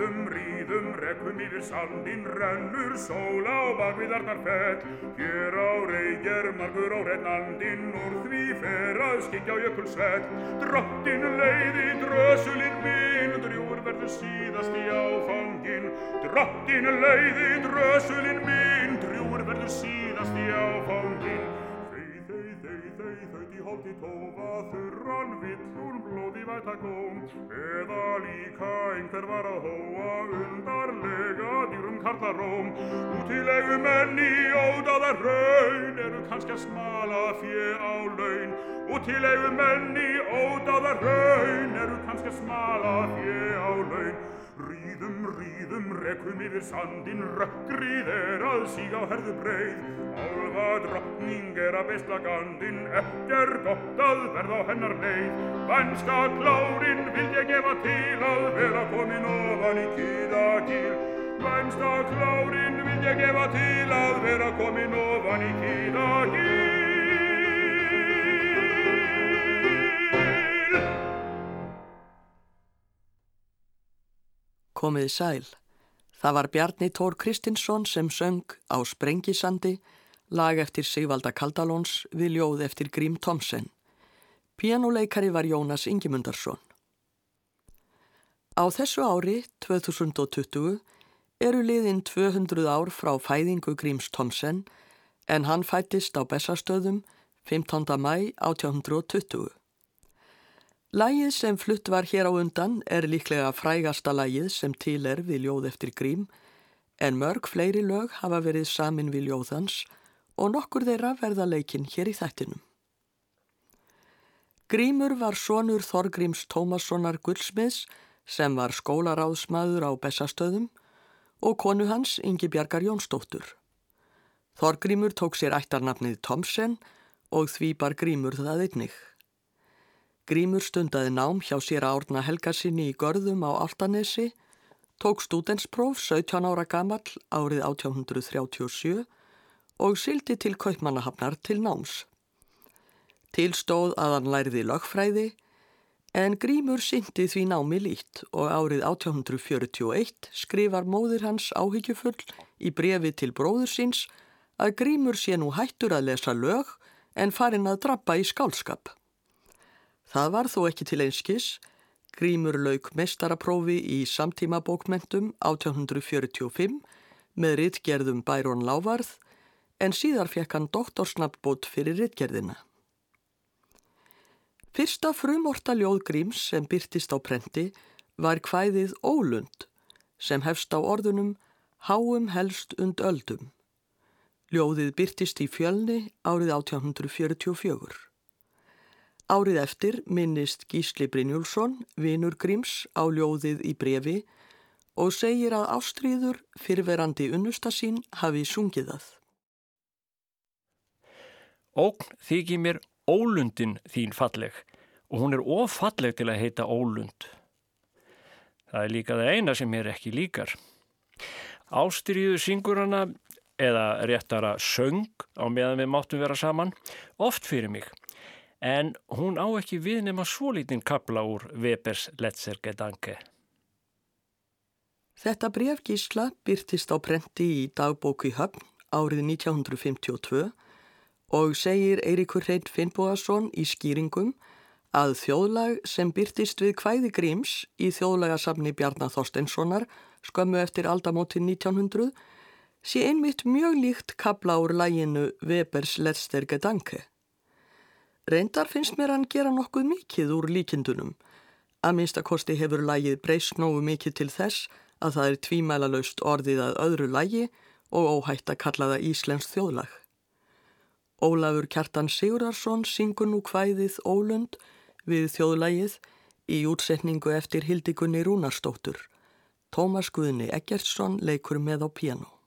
ríðum, ríðum, rekkum yfir sandin, rennur sóla og bakviðarnar fell. Hér á reykjer margur á hrennandin, úr því fer að skikja á jökulsvell. Drottin leiði drösulinn minn, drjúur verður síðast í áfangin. Drottin leiði drösulinn minn, drjúur verður síðast í áfangin. Þau í holdi tófa þurran vill úr blóði væta góm eða líka einhver var að hóa undarlega dýrum karlaróm. Útilegu menni ódaða raun eru kannski að smala fjö á laun. Útilegu menni ódaða raun eru kannski að smala fjö á laun Ríðum, ríðum, rekum yfir sandin, rökkrið er að síga á herðu breið. Álfa drottning er að bestla gandin, ekki er gott að verða á hennar leið. Vænska klárin vil ég gefa til að vera komin ofan í kýðagýr. Vænska klárin vil ég gefa til að vera komin ofan í kýðagýr. Komiði sæl. Það var Bjarni Tór Kristinsson sem söng á Sprengisandi, lag eftir Sigvalda Kaldalóns við ljóð eftir Grím Tomsen. Pianoleikari var Jónas Ingimundarsson. Á þessu ári, 2020, eru liðin 200 ár frá fæðingu Gríms Tomsen en hann fættist á Bessastöðum 15. mæ 1820. Lægið sem flutt var hér á undan er líklega frægasta lægið sem til er við ljóð eftir grím en mörg fleiri lög hafa verið samin við ljóðans og nokkur þeirra verða leikinn hér í þættinum. Grímur var sonur Þorgríms Tómassonar Gullsmiðs sem var skólaráðsmaður á Bessastöðum og konu hans Ingi Bjarkar Jónsdóttur. Þorgrímur tók sér ættarnafnið Tomsen og því bar Grímur það einnig. Grímur stundaði nám hjá sér árna Helgarsinni í Görðum á Altanesi, tók stúdenspróf 17 ára gammal árið 1837 og sildi til kaupmannahafnar til náms. Tilstóð að hann læriði lögfræði en Grímur syndi því námi lít og árið 1841 skrifar móðir hans áhyggjufull í brefi til bróður síns að Grímur sé nú hættur að lesa lög en farin að drappa í skálskap. Það var þó ekki til einskis. Grímur lauk mestaraprófi í samtímabókmentum 1845 með rittgerðum Bæron Lávarð en síðar fekk hann doktorsnabbót fyrir rittgerðina. Fyrsta frumorta ljóð Gríms sem byrtist á prenti var kvæðið Ólund sem hefst á orðunum Háum helst und öldum. Ljóðið byrtist í fjölni árið 1844. Árið eftir minnist Gísli Brynjúlsson, vinur Gríms, á ljóðið í brefi og segir að ástríður fyrverandi unnusta sín hafi sungið það. Ógn þykir mér ólundin þín falleg og hún er ofalleg til að heita ólund. Það er líka það eina sem mér ekki líkar. Ástríðu syngur hana eða réttara söng á meðan við máttum vera saman oft fyrir mig en hún á ekki við nema svo lítinn kapla úr Webers Letzergedanke. Þetta brefgísla byrtist á prenti í dagbóku í höfn árið 1952 og segir Eirikur Hrein Finnbóðarsson í skýringum að þjóðlag sem byrtist við kvæði Gríms í þjóðlagasafni Bjarnar Þorsteinssonar skömmu eftir aldamótin 1900 sé einmitt mjög líkt kapla úr læginu Webers Letzergedanke. Reyndar finnst mér hann gera nokkuð mikið úr líkindunum. Að minnstakosti hefur lægið breyst nógu mikið til þess að það er tvímælalaust orðið að öðru lægi og óhætt að kalla það Íslensk þjóðlag. Ólafur Kjartan Sigurarsson syngur nú hvæðið Ólund við þjóðlægið í útsetningu eftir Hildikunni Rúnarstóttur. Tómas Guðni Eggertsson leikur með á piano.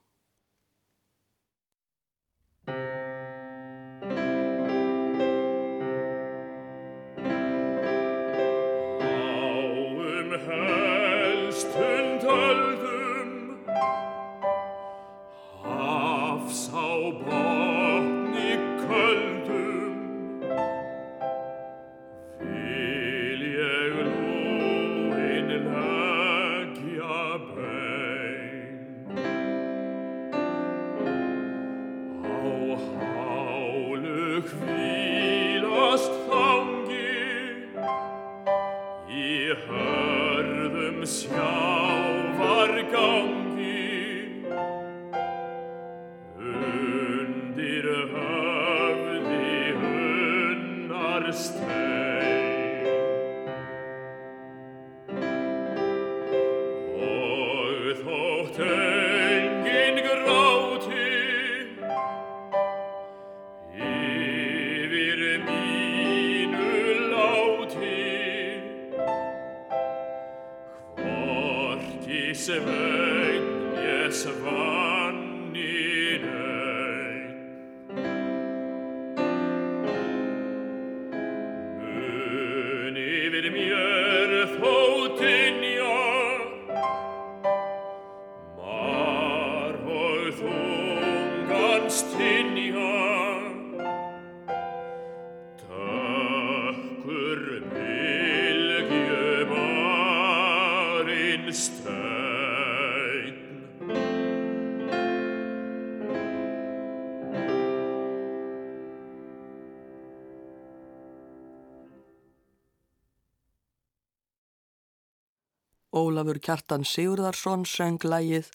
Ólafur Kjartan Sigurðarsson söng lægið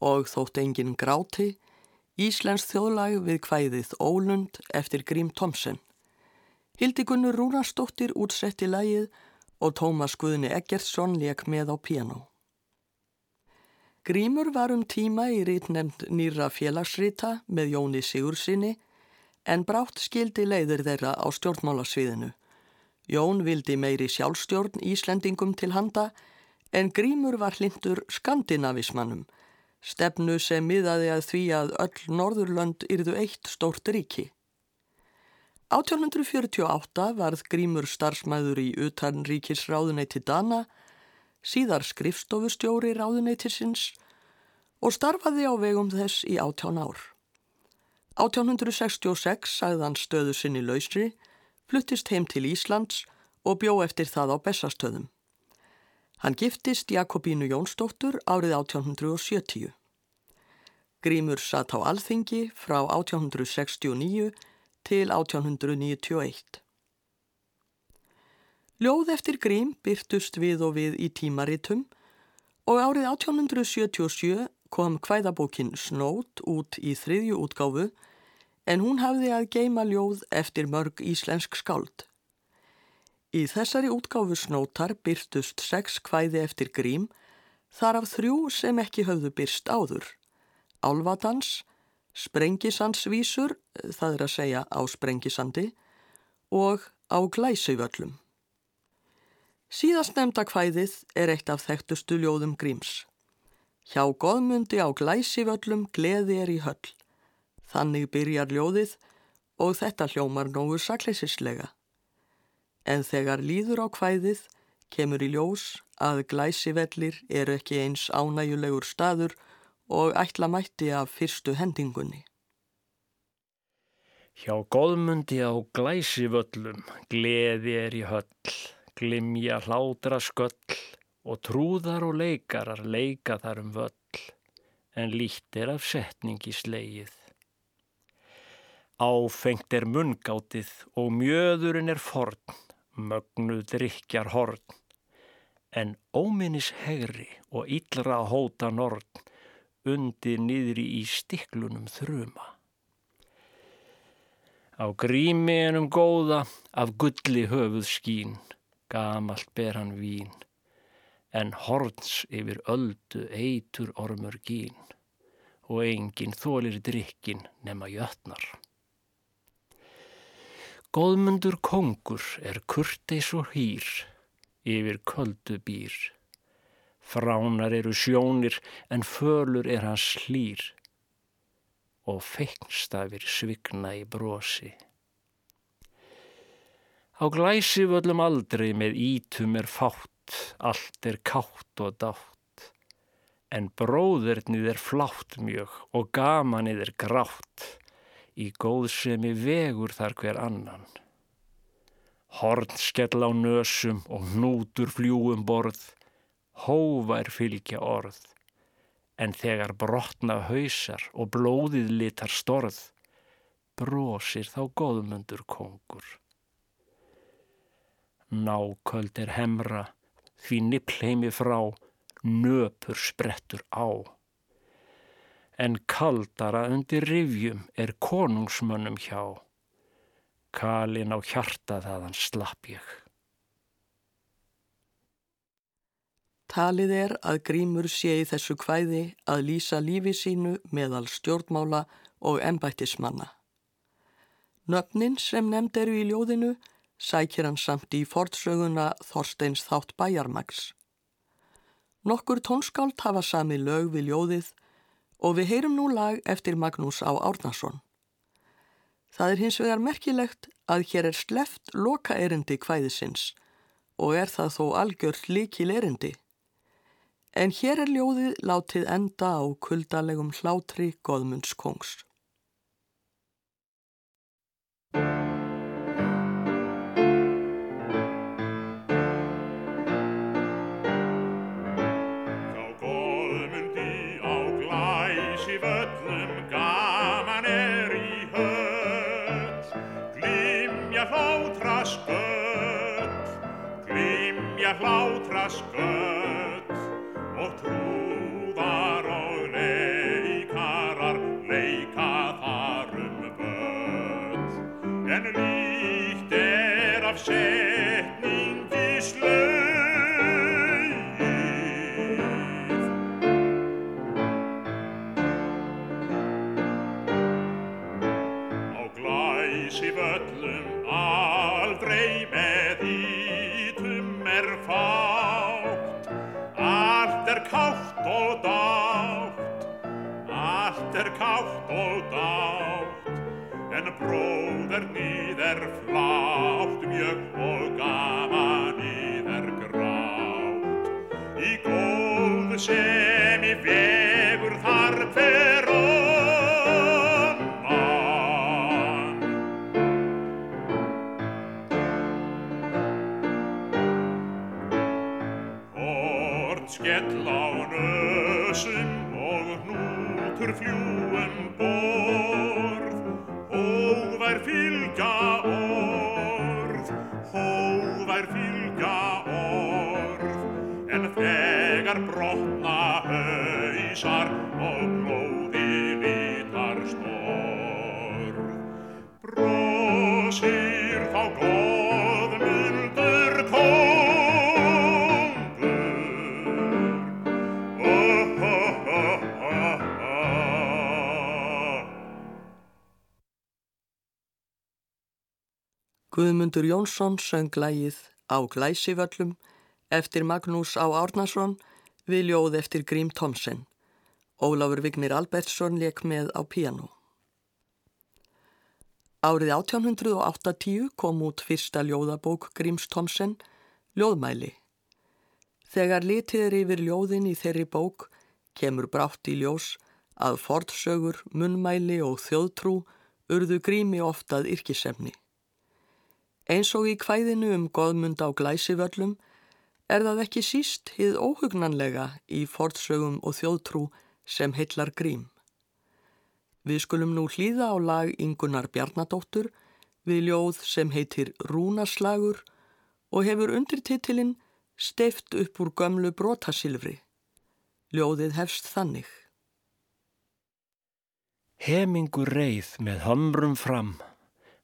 og þótt enginn gráti, Íslensk þjóðlag við kvæðið Ólund eftir Grím Tomsen. Hildigunnur Rúnarsdóttir útsetti lægið og Tómas Guðni Eggertsson leik með á piano. Grímur var um tíma í rítnemnd nýra félagsrita með Jóni Sigursinni en brátt skildi leiðir þeirra á stjórnmálasviðinu. Jón vildi meiri sjálfstjórn Íslendingum til handa en Grímur var hlindur skandinavismannum, stefnu sem miðaði að því að öll Norðurlönd yrðu eitt stórt ríki. 1848 varð Grímur starfsmæður í utanríkis ráðuneyti Dana, síðar skrifstofustjóri ráðuneytisins og starfaði á vegum þess í 18 ár. 1866 sagðan stöðu sinni lausri, fluttist heim til Íslands og bjó eftir það á bestastöðum. Hann giftist Jakobínu Jónsdóttur árið 1870. Grímur satt á alþingi frá 1869 til 1891. Ljóð eftir Grím byrtust við og við í tímaritum og árið 1877 kom hvæðabókin Snót út í þriðju útgáfu en hún hafði að geima ljóð eftir mörg íslensk skáld. Í þessari útgáfu snótar byrtust sex kvæði eftir grím, þar af þrjú sem ekki höfðu byrst áður. Álvatans, Sprengisandsvísur, það er að segja á Sprengisandi, og á Glæsivöllum. Síðast nefnda kvæðið er eitt af þekktustu ljóðum gríms. Hjá goðmundi á Glæsivöllum gleði er í höll. Þannig byrjar ljóðið og þetta hljómar nógu sakleisislega en þegar líður á hvæðið kemur í ljós að glæsivellir eru ekki eins ánægulegur staður og ætla mætti af fyrstu hendingunni. Hjá góðmundi á glæsivöllum gleði er í höll, glimja hlátra sköll og trúðar og leikarar leika þar um völl, en líkt er af setningi sleið. Áfengt er mungátið og mjöðurinn er forn, mögnu drikjar horn, en óminnis hegri og illra hóta norn undir niðri í stiklunum þruma. Á grími ennum góða af gulli höfuð skín, gamalt ber hann vín, en horns yfir öldu eitur ormur gín og enginn þólir drikkin nema jötnar. Góðmundur kongur er kurteis og hýr, yfir köldu býr. Fránar eru sjónir en fölur er hans hlýr og feignstafir svigna í brosi. Á glæsi völlum aldrei með ítum er fátt, allt er kátt og dátt, en bróðurnið er flátt mjög og gamanið er grátt í góðsemi vegur þar hver annan. Horn skell á nösum og hnútur fljúum borð, hóvar fylgja orð, en þegar brotna hausar og blóðið litar storð, brosir þá góðmundur kongur. Náköld er hemra, því nippleimi frá, nöpur sprettur á. En kaldara undir rivjum er konungsmönnum hjá. Kalin á hjarta þaðan slapp ég. Talið er að grímur sé í þessu kvæði að lýsa lífi sínu meðal stjórnmála og embættismanna. Nöfnin sem nefnd eru í ljóðinu sækir hann samt í fortsöguna Þorsteins þátt bæjarmags. Nokkur tónskált hafa sami lög við ljóðið og við heyrum nú lag eftir Magnús á Árnason. Það er hins vegar merkilegt að hér er sleft loka erindi kvæðisins og er það þó algjört líkil erindi. En hér er ljóðið látið enda á kuldalegum hlátri Godmunds kongs. Hlátra skött og trúðar og leikarar leika þar um bött en líkt er af setningi allt er kátt og dátt en bróðernið er flátt mjög og gamanið er grátt. Í góð sem í vegur fljúum borð Hóvær fylgja orð, hóvær fylgja orð En þegar brotna hausar Guðmundur Jónsson söng lægið á Glæsivöllum eftir Magnús á Árnason við ljóð eftir Grím Thomsen. Ólafur Vignir Albertsson leik með á piano. Árið 1880 kom út fyrsta ljóðabók Gríms Thomsen, Ljóðmæli. Þegar litið er yfir ljóðin í þeirri bók kemur brátt í ljós að fordsögur, munnmæli og þjóðtrú urðu Grími oftað yrkisefni. Eins og í kvæðinu um goðmund á glæsivöllum er það ekki síst hið óhugnanlega í fortsögum og þjóðtrú sem heillar grím. Við skulum nú hlýða á lag Ingunar Bjarnadóttur við ljóð sem heitir Rúnaslagur og hefur undirtitilinn steift upp úr gömlu brotasilfri. Ljóðið hefst þannig. Hemingur reið með hömrum fram,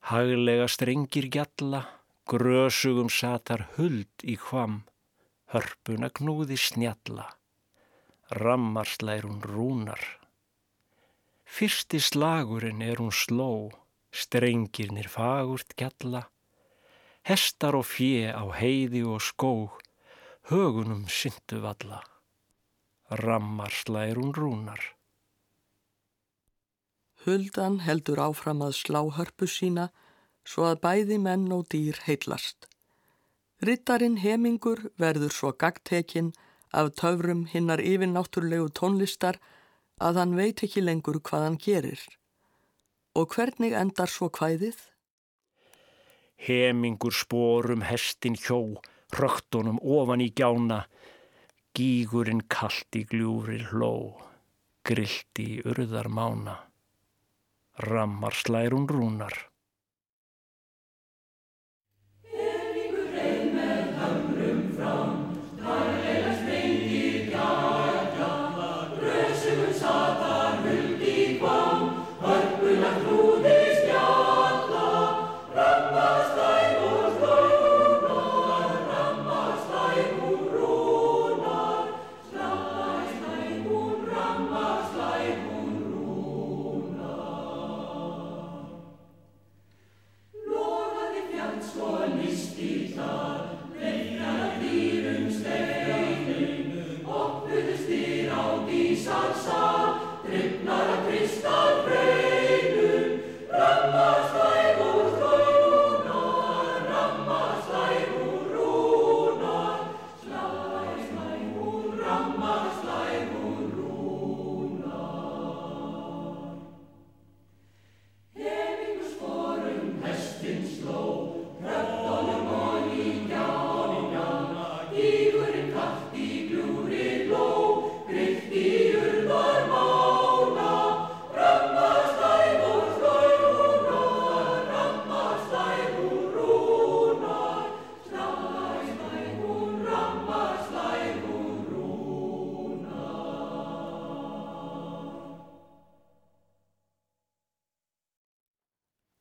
haglega strengir gjalla, grösugum satar huld í hvam, hörpuna knúði snjalla, rammarslær hún rúnar. Fyrsti slagurinn er hún sló, strengirnir fagurt gjalla, hestar og fjö á heiði og skóg, högunum syndu valla, rammarslær hún rúnar. Huldan heldur áfram að slá hörpu sína svo að bæði menn og dýr heitlast. Rittarinn hemingur verður svo gagtekinn af töfrum hinnar yfirnáttúrlegu tónlistar að hann veit ekki lengur hvað hann gerir. Og hvernig endar svo kvæðið? Hemingur sporum hestin hjó, röktunum ofan í gjána, gígurinn kallt í gljúri hló, grillt í urðar mána, rammar slærun rúnar.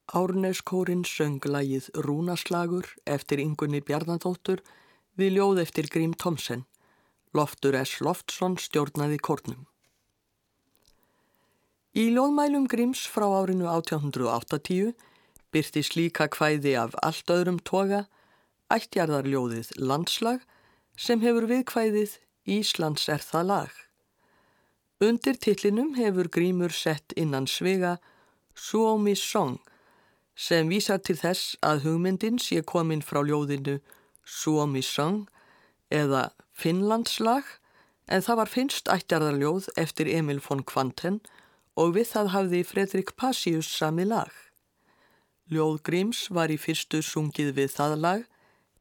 Árneskórin söng lagið Rúnaslagur eftir yngunni Bjarnadóttur við ljóð eftir Grím Tomsen. Loftur S. Loftsson stjórnaði kórnum. Í ljóðmælum Gríms frá árinu 1880 byrti slíka kvæði af allt öðrum toga ættjarðarljóðið Landslag sem hefur viðkvæðið Íslands er það lag. Undir tillinum hefur Grímur sett innan svega Suomi Song sem vísar til þess að hugmyndin sé komin frá ljóðinu Suomi Song eða Finnlandslag en það var finnst ættjarðarljóð eftir Emil von Kvanten og við það hafði Fredrik Passius sami lag. Ljóð Gríms var í fyrstu sungið við það lag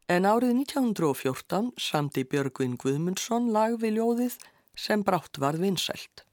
en árið 1914 samti Björgvin Guðmundsson lag við ljóðið sem brátt var vinsælt.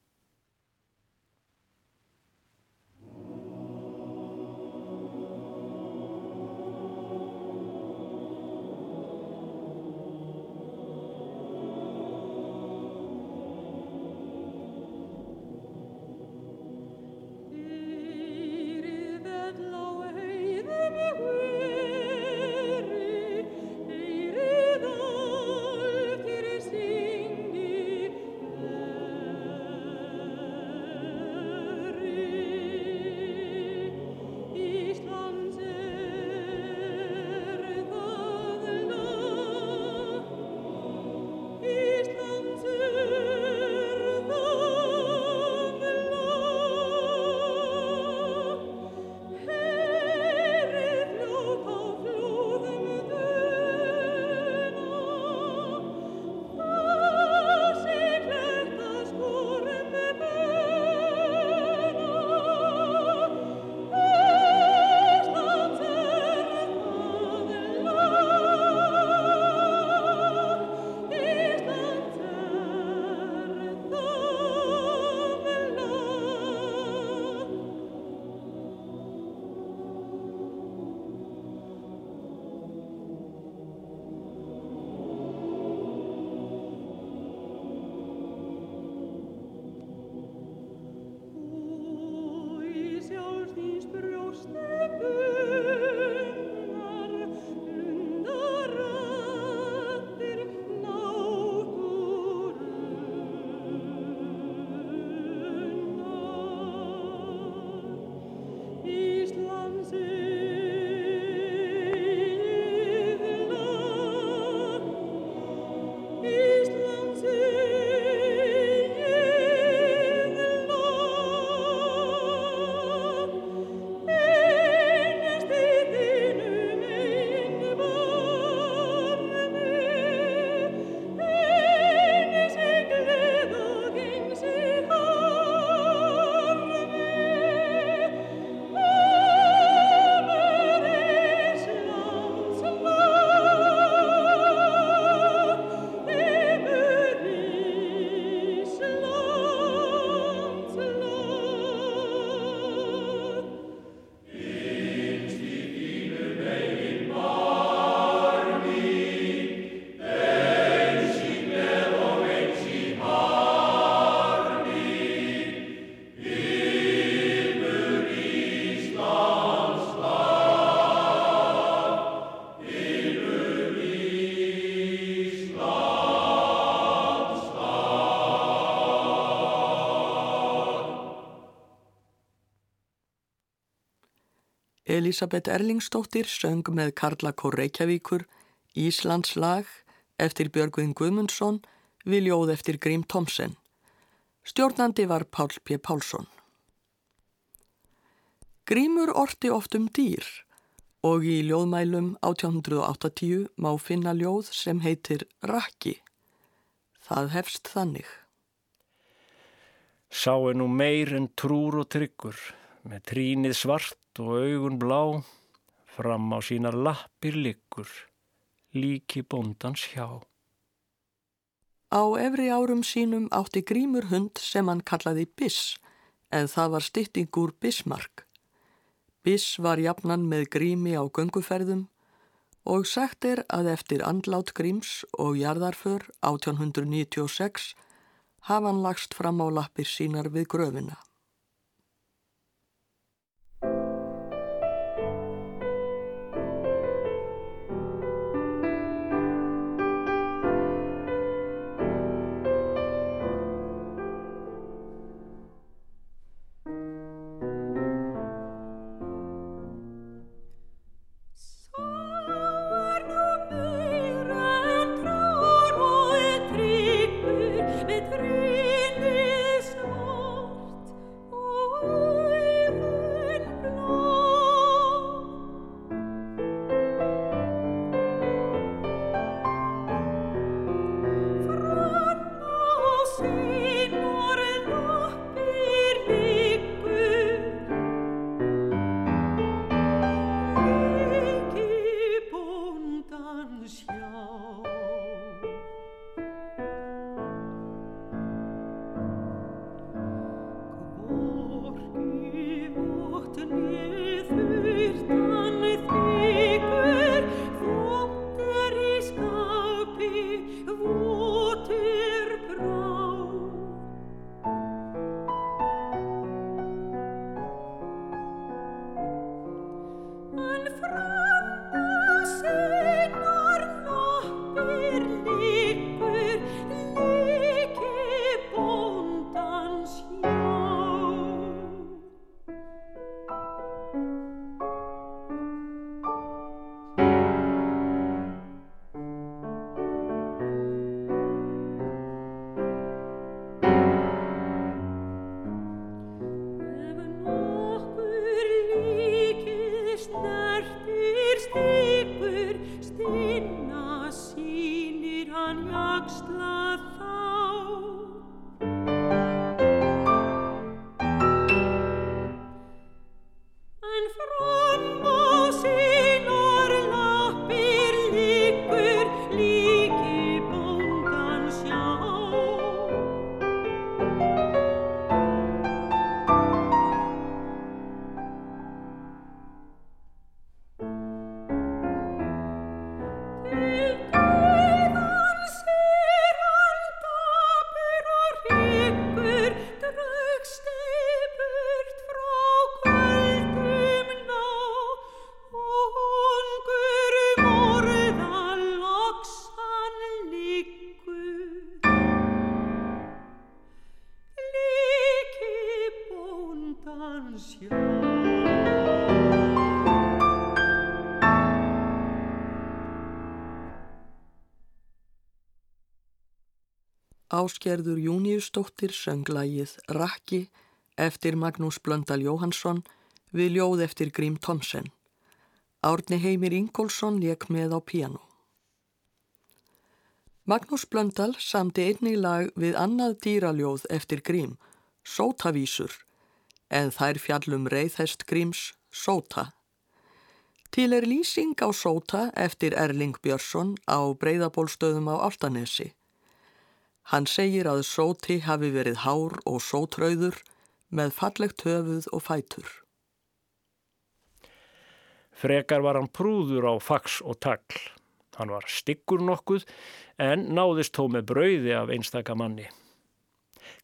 Elisabeth Erlingsdóttir söng með Karla Kór Reykjavíkur Íslands lag eftir Björgvin Guðmundsson við ljóð eftir Grím Tomsen. Stjórnandi var Pál P. Pálsson. Grímur orti oft um dýr og í ljóðmælum 1880 má finna ljóð sem heitir Rakki. Það hefst þannig. Sá er nú meir en trúr og tryggur, með trínið svart og augun blá, fram á sínar lappir liggur, líki bóndans hjá. Á efri árum sínum átti grímur hund sem hann kallaði Biss, en það var styttingur Bissmark. Biss var jafnan með grími á gönguferðum og sagt er að eftir andlát gríms og jarðarför 1896 hafa hann lagst fram á lappir sínar við gröfina. Áskerður Júniusdóttir söng lægið Rakki eftir Magnús Blöndal Jóhansson við ljóð eftir Grím Tomsen. Árni Heimir Ingólfsson leik með á piano. Magnús Blöndal samti einnig lag við annað dýraljóð eftir Grím, Sótavísur, en þær fjallum reyðhest Gríms Sóta. Til er lýsing á Sóta eftir Erling Björnsson á breyðabólstöðum á Altanesi. Hann segir að sóti hafi verið hár og sótrauður með fallegt höfuð og fætur. Frekar var hann prúður á fax og tagl. Hann var styggur nokkuð en náðist þó með brauði af einstaka manni.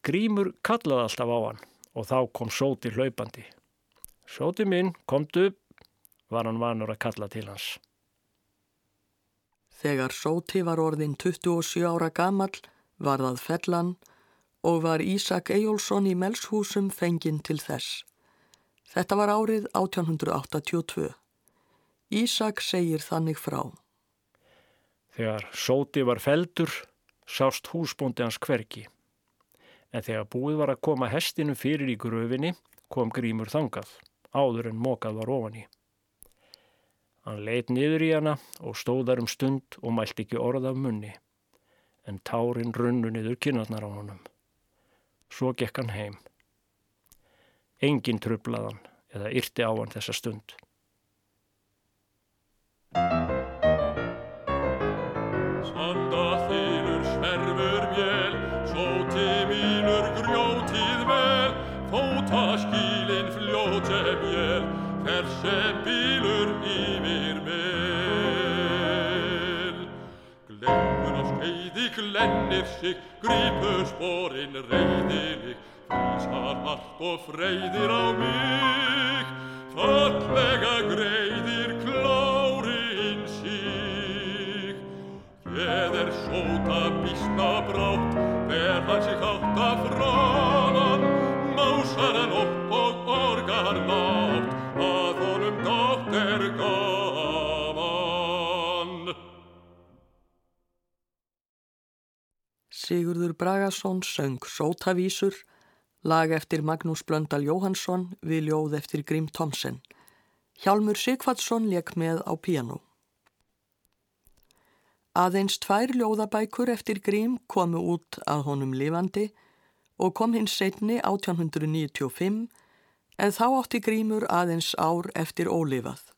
Grímur kallaði alltaf á hann og þá kom sóti hlaupandi. Sóti minn, komdu, var hann vanur að kalla til hans. Þegar sóti var orðin 27 ára gamall var það fellan og var Ísak Ejjólfsson í Melshúsum fenginn til þess. Þetta var árið 1882. Ísak segir þannig frá. Þegar sóti var feldur, sást húsbóndi hans hverki. En þegar búið var að koma hestinu fyrir í gröfinni kom grímur þangað, áður en mokað var ofan í. Hann leitt niður í hana og stóðar um stund og mælt ekki orð af munni, en tárin runnu niður kynarnar á honum. Svo gekk hann heim. Engin trublaðan eða yrti á hann þessa stund. Glennir sig, grípur sporinn reyðilig, frísar hart og freyðir á mig, fallega greiðir klárinn sig. Ég er sóta býsta brátt, ber hann sig átt af franan, másar hann upp og Sigurður Bragason söng Sótavísur, lag eftir Magnús Blöndal Jóhansson við ljóð eftir Grím Thomsen. Hjálmur Sigvatsson leik með á piano. Aðeins tvær ljóðabækur eftir Grím komu út að honum lifandi og kom hins setni 1895 en þá átti Grímur aðeins ár eftir ólifað.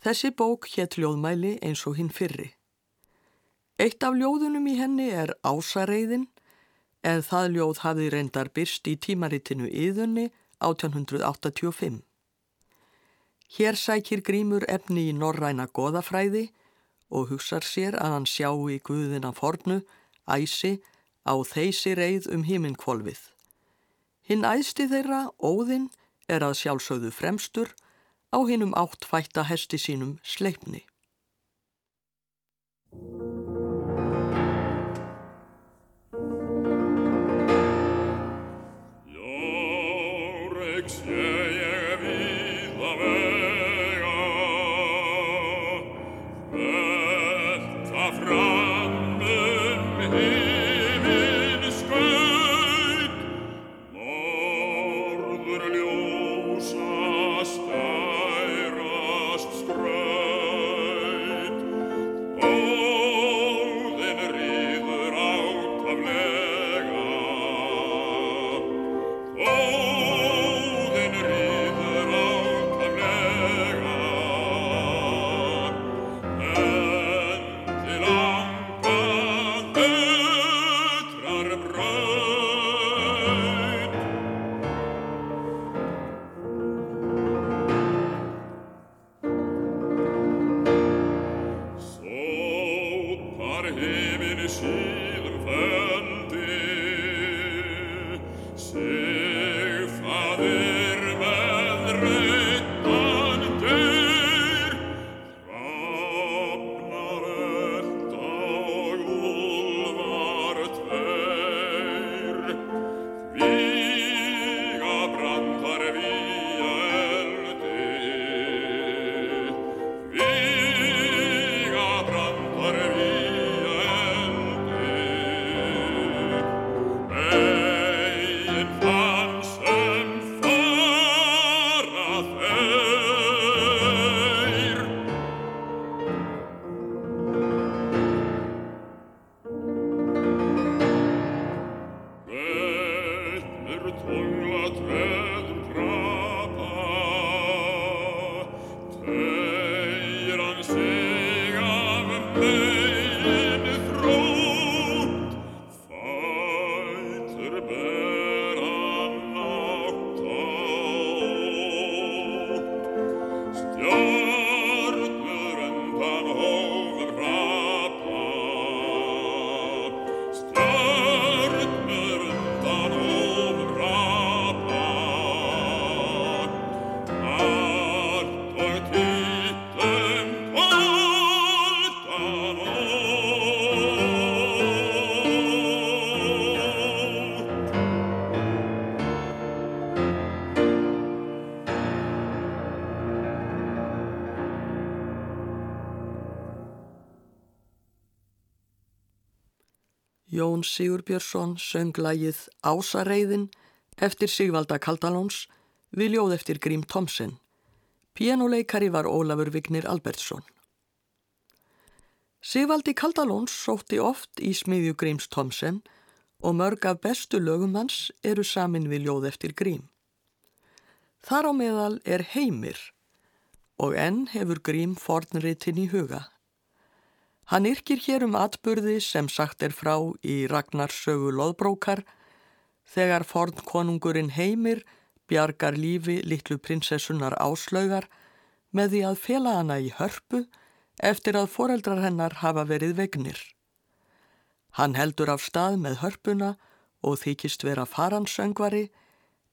Þessi bók hétt ljóðmæli eins og hinn fyrri. Eitt af ljóðunum í henni er Ásareiðin en það ljóð hafði reyndar byrst í tímaritinu Íðunni 1885. Hér sækir Grímur efni í norræna goðafræði og hugsar sér að hann sjá í guðina fornu, æsi, á þeysi reið um himinkvolfið. Hinn æsti þeirra, óðinn, er að sjálfsögðu fremstur á hinnum áttfætta hesti sínum sleipni. Alexei Sigurbjörnsson söng lagið Ásareiðin eftir Sigvalda Kaldalóns við ljóð eftir Grím Tomsen. Pianoleikari var Ólafur Vignir Albertsson. Sigvaldi Kaldalóns sótti oft í smiðju Gríms Tomsen og mörg af bestu lögum hans eru samin við ljóð eftir Grím. Þar á meðal er heimir og enn hefur Grím fornritin í huga. Hann yrkir hér um atburði sem sagt er frá í Ragnarssögu loðbrókar þegar forn konungurinn heimir bjargar lífi litlu prinsessunar áslaugar með því að fela hana í hörpu eftir að foreldrar hennar hafa verið vegnir. Hann heldur af stað með hörpuna og þykist vera faransöngvari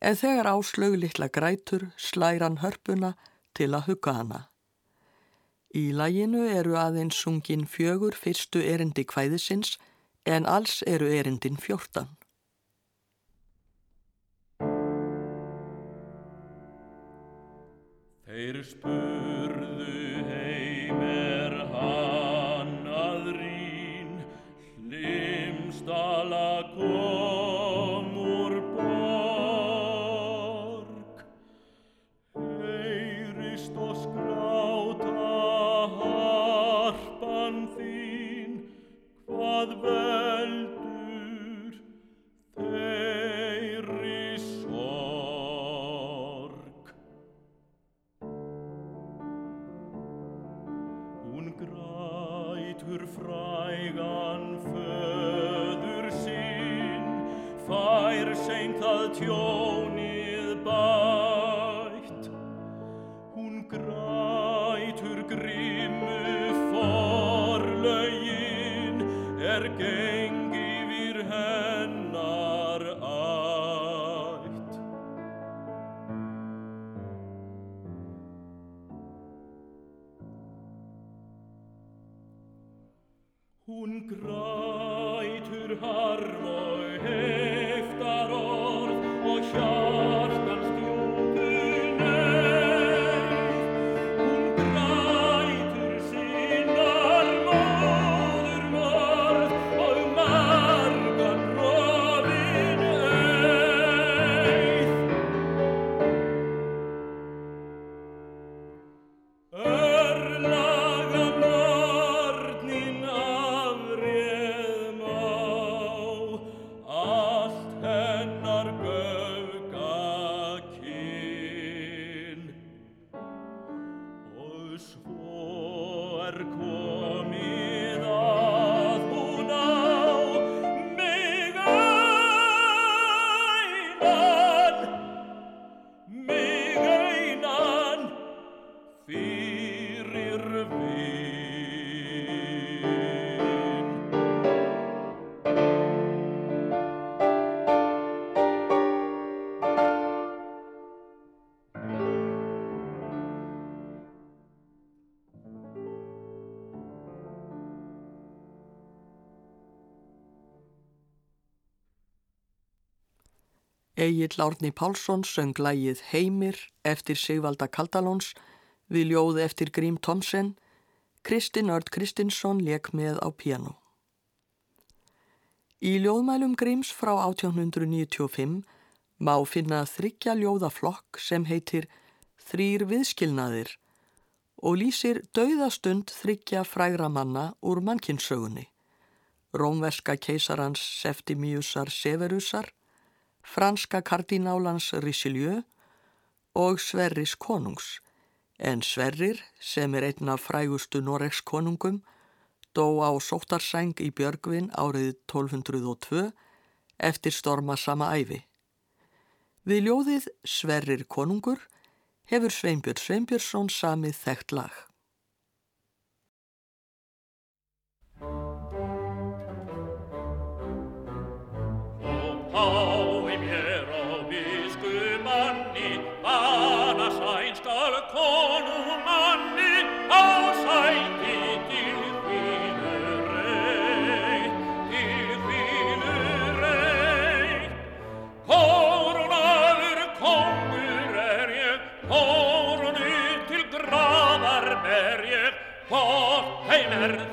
en þegar áslaug litla grætur slæran hörpuna til að hugga hana. Í læginu eru aðeins sungin fjögur fyrstu erindi kvæðisins en alls eru erindin fjórtan. Þeir spurðu heim Egil Árni Pálsson söng lægið Heimir eftir Sigvalda Kaldalóns við ljóð eftir Grím Tomsen, Kristinn Örd Kristinsson leik með á piano. Í ljóðmælum Gríms frá 1895 má finna þryggja ljóðaflokk sem heitir Þrýr viðskilnaðir og lýsir dauðastund þryggja frægra manna úr mannkinsögunni, rómverska keisarans Septimiusar Severusar, franska kardinálans Richelieu og Sverris konungs, en Sverrir, sem er einn af frægustu Noregs konungum, dó á sóttarsæng í Björgvin árið 1202 eftir storma sama æfi. Við ljóðið Sverrir konungur hefur Sveinbjörn Sveinbjörnsson samið þekkt lag.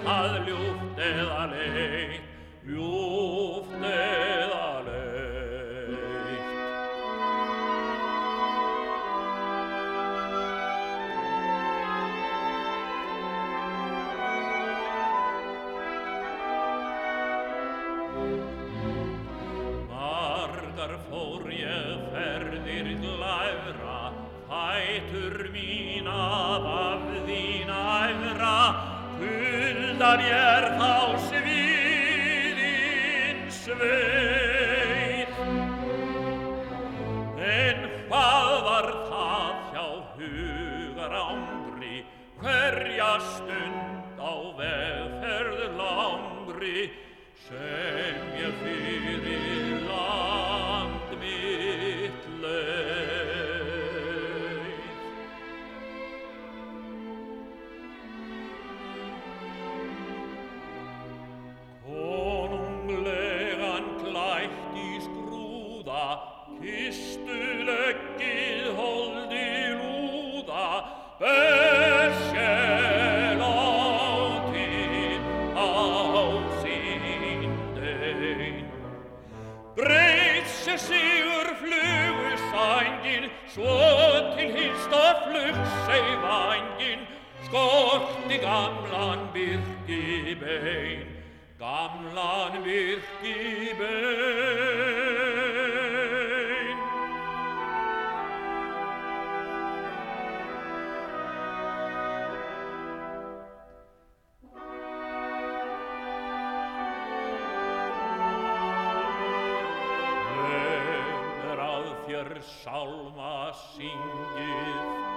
Hvort heim er það ljúft eða leið. Kuldan ég er þá sviðin sveit. En hvað var það hjá hugar ándri, hverja stund á vegferð langri, sem gamlan virki bein, gamlan virki bein. Hver að þér sálma syngið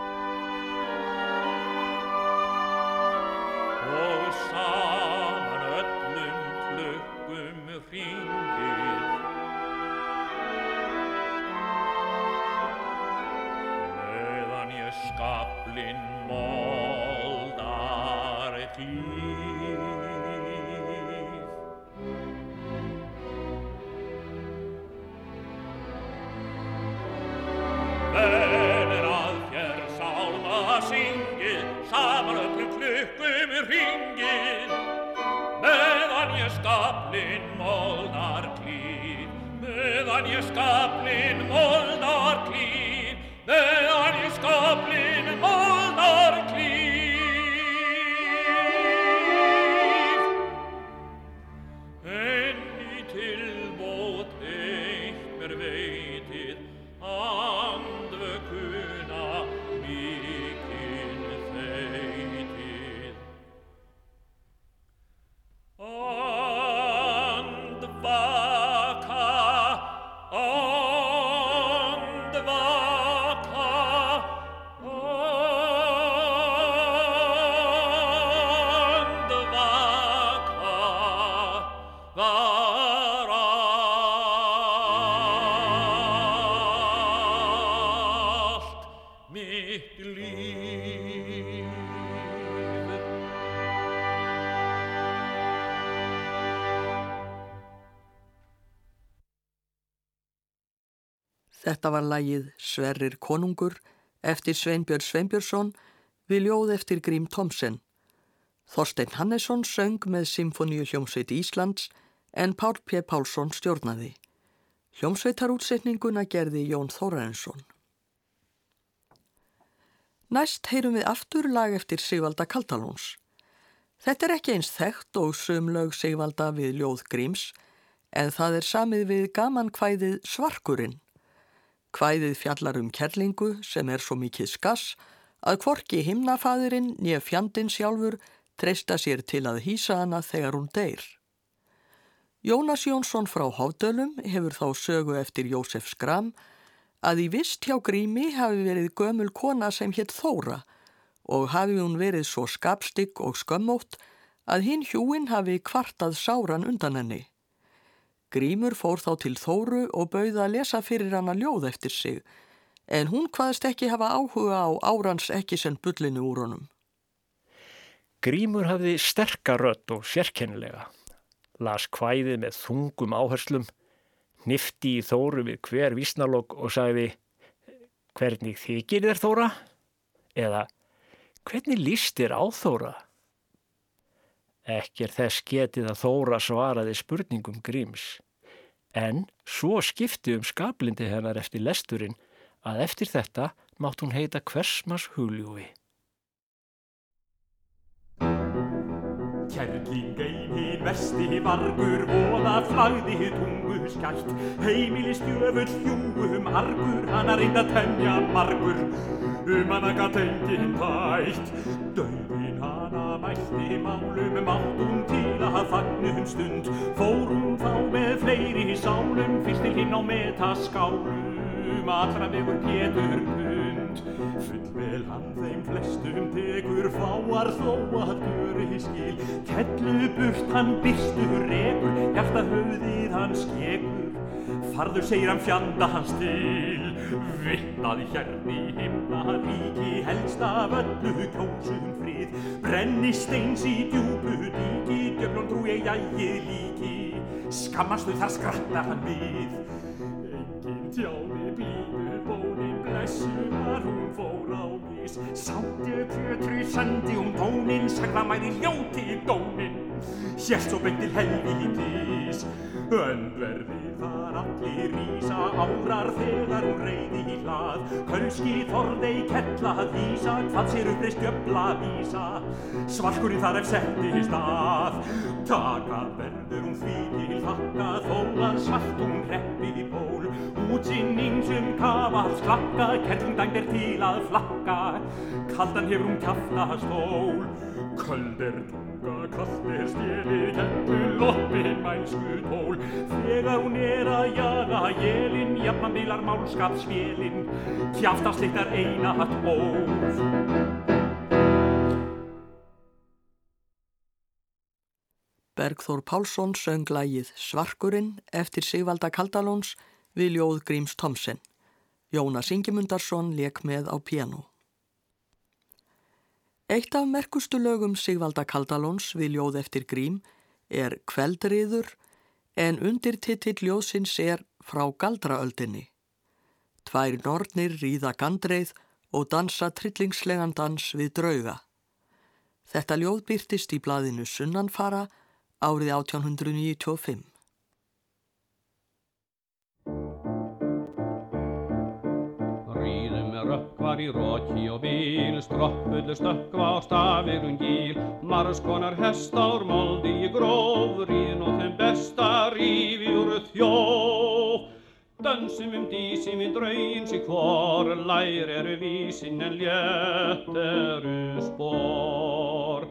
Þetta var lagið Sverrir konungur eftir Sveinbjörn Sveinbjörnsson við ljóð eftir Grím Thomsen. Þorstein Hannesson söng með Symfoníu hljómsveit Íslands en Pál P. Pálsson stjórnaði. Hljómsveitarútsetninguna gerði Jón Þórarensson. Næst heyrum við aftur lag eftir Sigvalda Kaldalóns. Þetta er ekki eins þekkt og sumlaug Sigvalda við ljóð Gríms en það er samið við gaman kvæðið Svarkurinn. Kvæðið fjallar um kerlingu sem er svo mikið skass að kvorki himnafæðurinn nýja fjandin sjálfur treysta sér til að hýsa hana þegar hún deyr. Jónas Jónsson frá Hófdölum hefur þá sögu eftir Jósef Skram að í vist hjá Grími hafi verið gömul kona sem hétt Þóra og hafi hún verið svo skapstygg og skömmótt að hinn hjúin hafi kvartað sáran undan henni. Grímur fór þá til Þóru og bauða að lesa fyrir hana ljóð eftir sig, en hún hvaðast ekki hafa áhuga á árans ekki sem bullinu úr honum. Grímur hafði sterka rött og sérkennilega. Las kvæðið með þungum áherslum, nifti í Þóru við hver vísnalokk og sagði Hvernig þykir þér Þóra? Eða Hvernig líst þér á Þóra? Ekki er þess getið að Þóra svaraði spurningum Gríms. En svo skipti um skablindi hennar eftir lesturinn að eftir þetta mátt hún heita hversmas huljúi. Kærling ein hinn versti vargur voða flagði tungu skætt Heimili stjöfull hjúum argur Hanna reynda temja margur Um hana gatt enginn tætt Dauðin mælti málum Máttum til að fagnum stund. Fórum þá með fleiri sálum Fyrst til hinn á metaskálum Allra vegur Pétur pund. Fullvel hann þeim flestum tekur Fáar þó að göri skil. Kellu burt hann byrstur rekur Hjarta höfðið hann skekur. Farður segir hann fjanda hans til Vittnaði hérni himna ríki Helst af öllu kjósum frið Brenni steins í djúbu díki Djöflun trú ég jægi líki. Skammastu þar skrattar hann við. Engin tjáði blíðu bónin Blessu var hún fór á mis. Sátti pjötru sandi um tónin Sagða mæri ljóti dónin Hérst svo beint til helvítis Öndverðir þar allir rísa Árar þegar hún reyði í hlað. Kölski þorðei kella að vísa Hvað sér uppreist jöfla vísa? Svarkurinn þar ef setti í stað. Taka verður hún því til þakka Þó að svart hún reppi í ból. Útsinning sem kafað slakka Kerlum dæmt er til að flakka. Kaldan hefur hún kjafta stól Köld er tunga, kallt er stjeli, kettu loppin mælsku tól. Þegar hún er að jaga jelin, jafnan vilar málskapsvélin, kjafta sliktar eina hatt óf. Bergþór Pálsson söng lægið Svarkurinn eftir Sigvalda Kaldalóns við ljóð Gríms Tomsen. Jónas Ingemundarsson leik með á piano. Eitt af merkustu lögum Sigvalda Kaldalóns við ljóð eftir Grím er Kveldriður en undir titill ljóðsins er Frá galdraöldinni. Tvær nornir ríða gandreið og dansa trillingslegan dans við drauga. Þetta ljóð byrtist í blaðinu Sunnanfara árið 1895. rökkvar í róki og bíl, stroppuðu stökkva á stafirun gíl, margskonar hestár moldi í gróf, ríðin og þeim besta rífi úr þjóf. Dansum um dísim í draugin sig hvor, lær eru vísin en létt eru spór.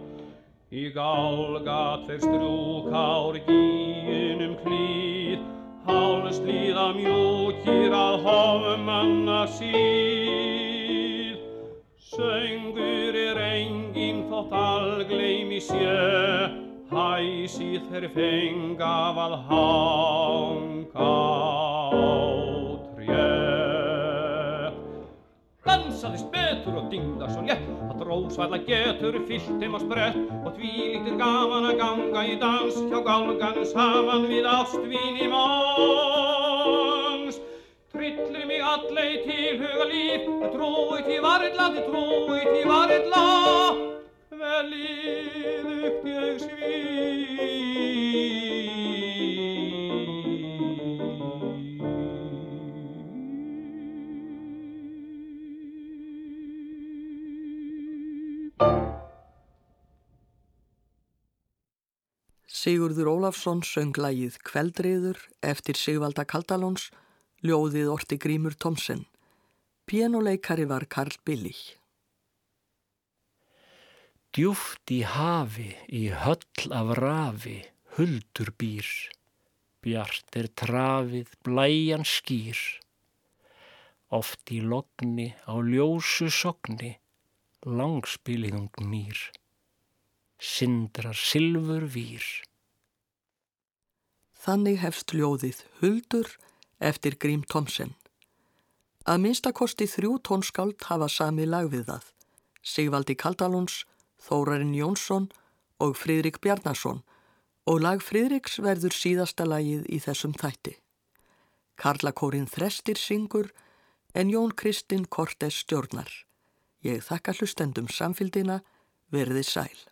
Í gálgat þeir strúkár gíunum klíð, hálslíða mjúkir að hofum manna síð. Söngur er engin þótt algleimi sé, hæsi þeir fengaf að hanga á tré. Dansaðist betur og dinglar svo létt að drósvæðla getur fyllt þeim á sprett og því líktir gaman að ganga í dans hjá gálgan saman við ástvíni manns. Allei til huga líf, trúi til varilla, trúi til varilla, veliðugt ég Sigurður Ólafsson söng lægið Kveldriður eftir Sigvalda Kaldalóns, ljóðið orti Grímur Tomsen. Pianoleikari var Karl Billig. Djúft í hafi, í höll af rafi, huldur býr. Bjart er trafið, blæjan skýr. Oft í logni, á ljósu sogni, langspiliðung mýr. Sindrar silfur vír. Þannig hefst ljóðið Huldur eftir Grím Tomsen. Að minnstakosti þrjú tónskáld hafa sami lag við það. Sigvaldi Kaldalóns, Þórarinn Jónsson og Fridrik Bjarnason og lag Fridriks verður síðasta lagið í þessum þætti. Karlakórin Þrestir syngur en Jón Kristinn Kortes stjórnar. Ég þakka hlustendum samfildina, verði sæl.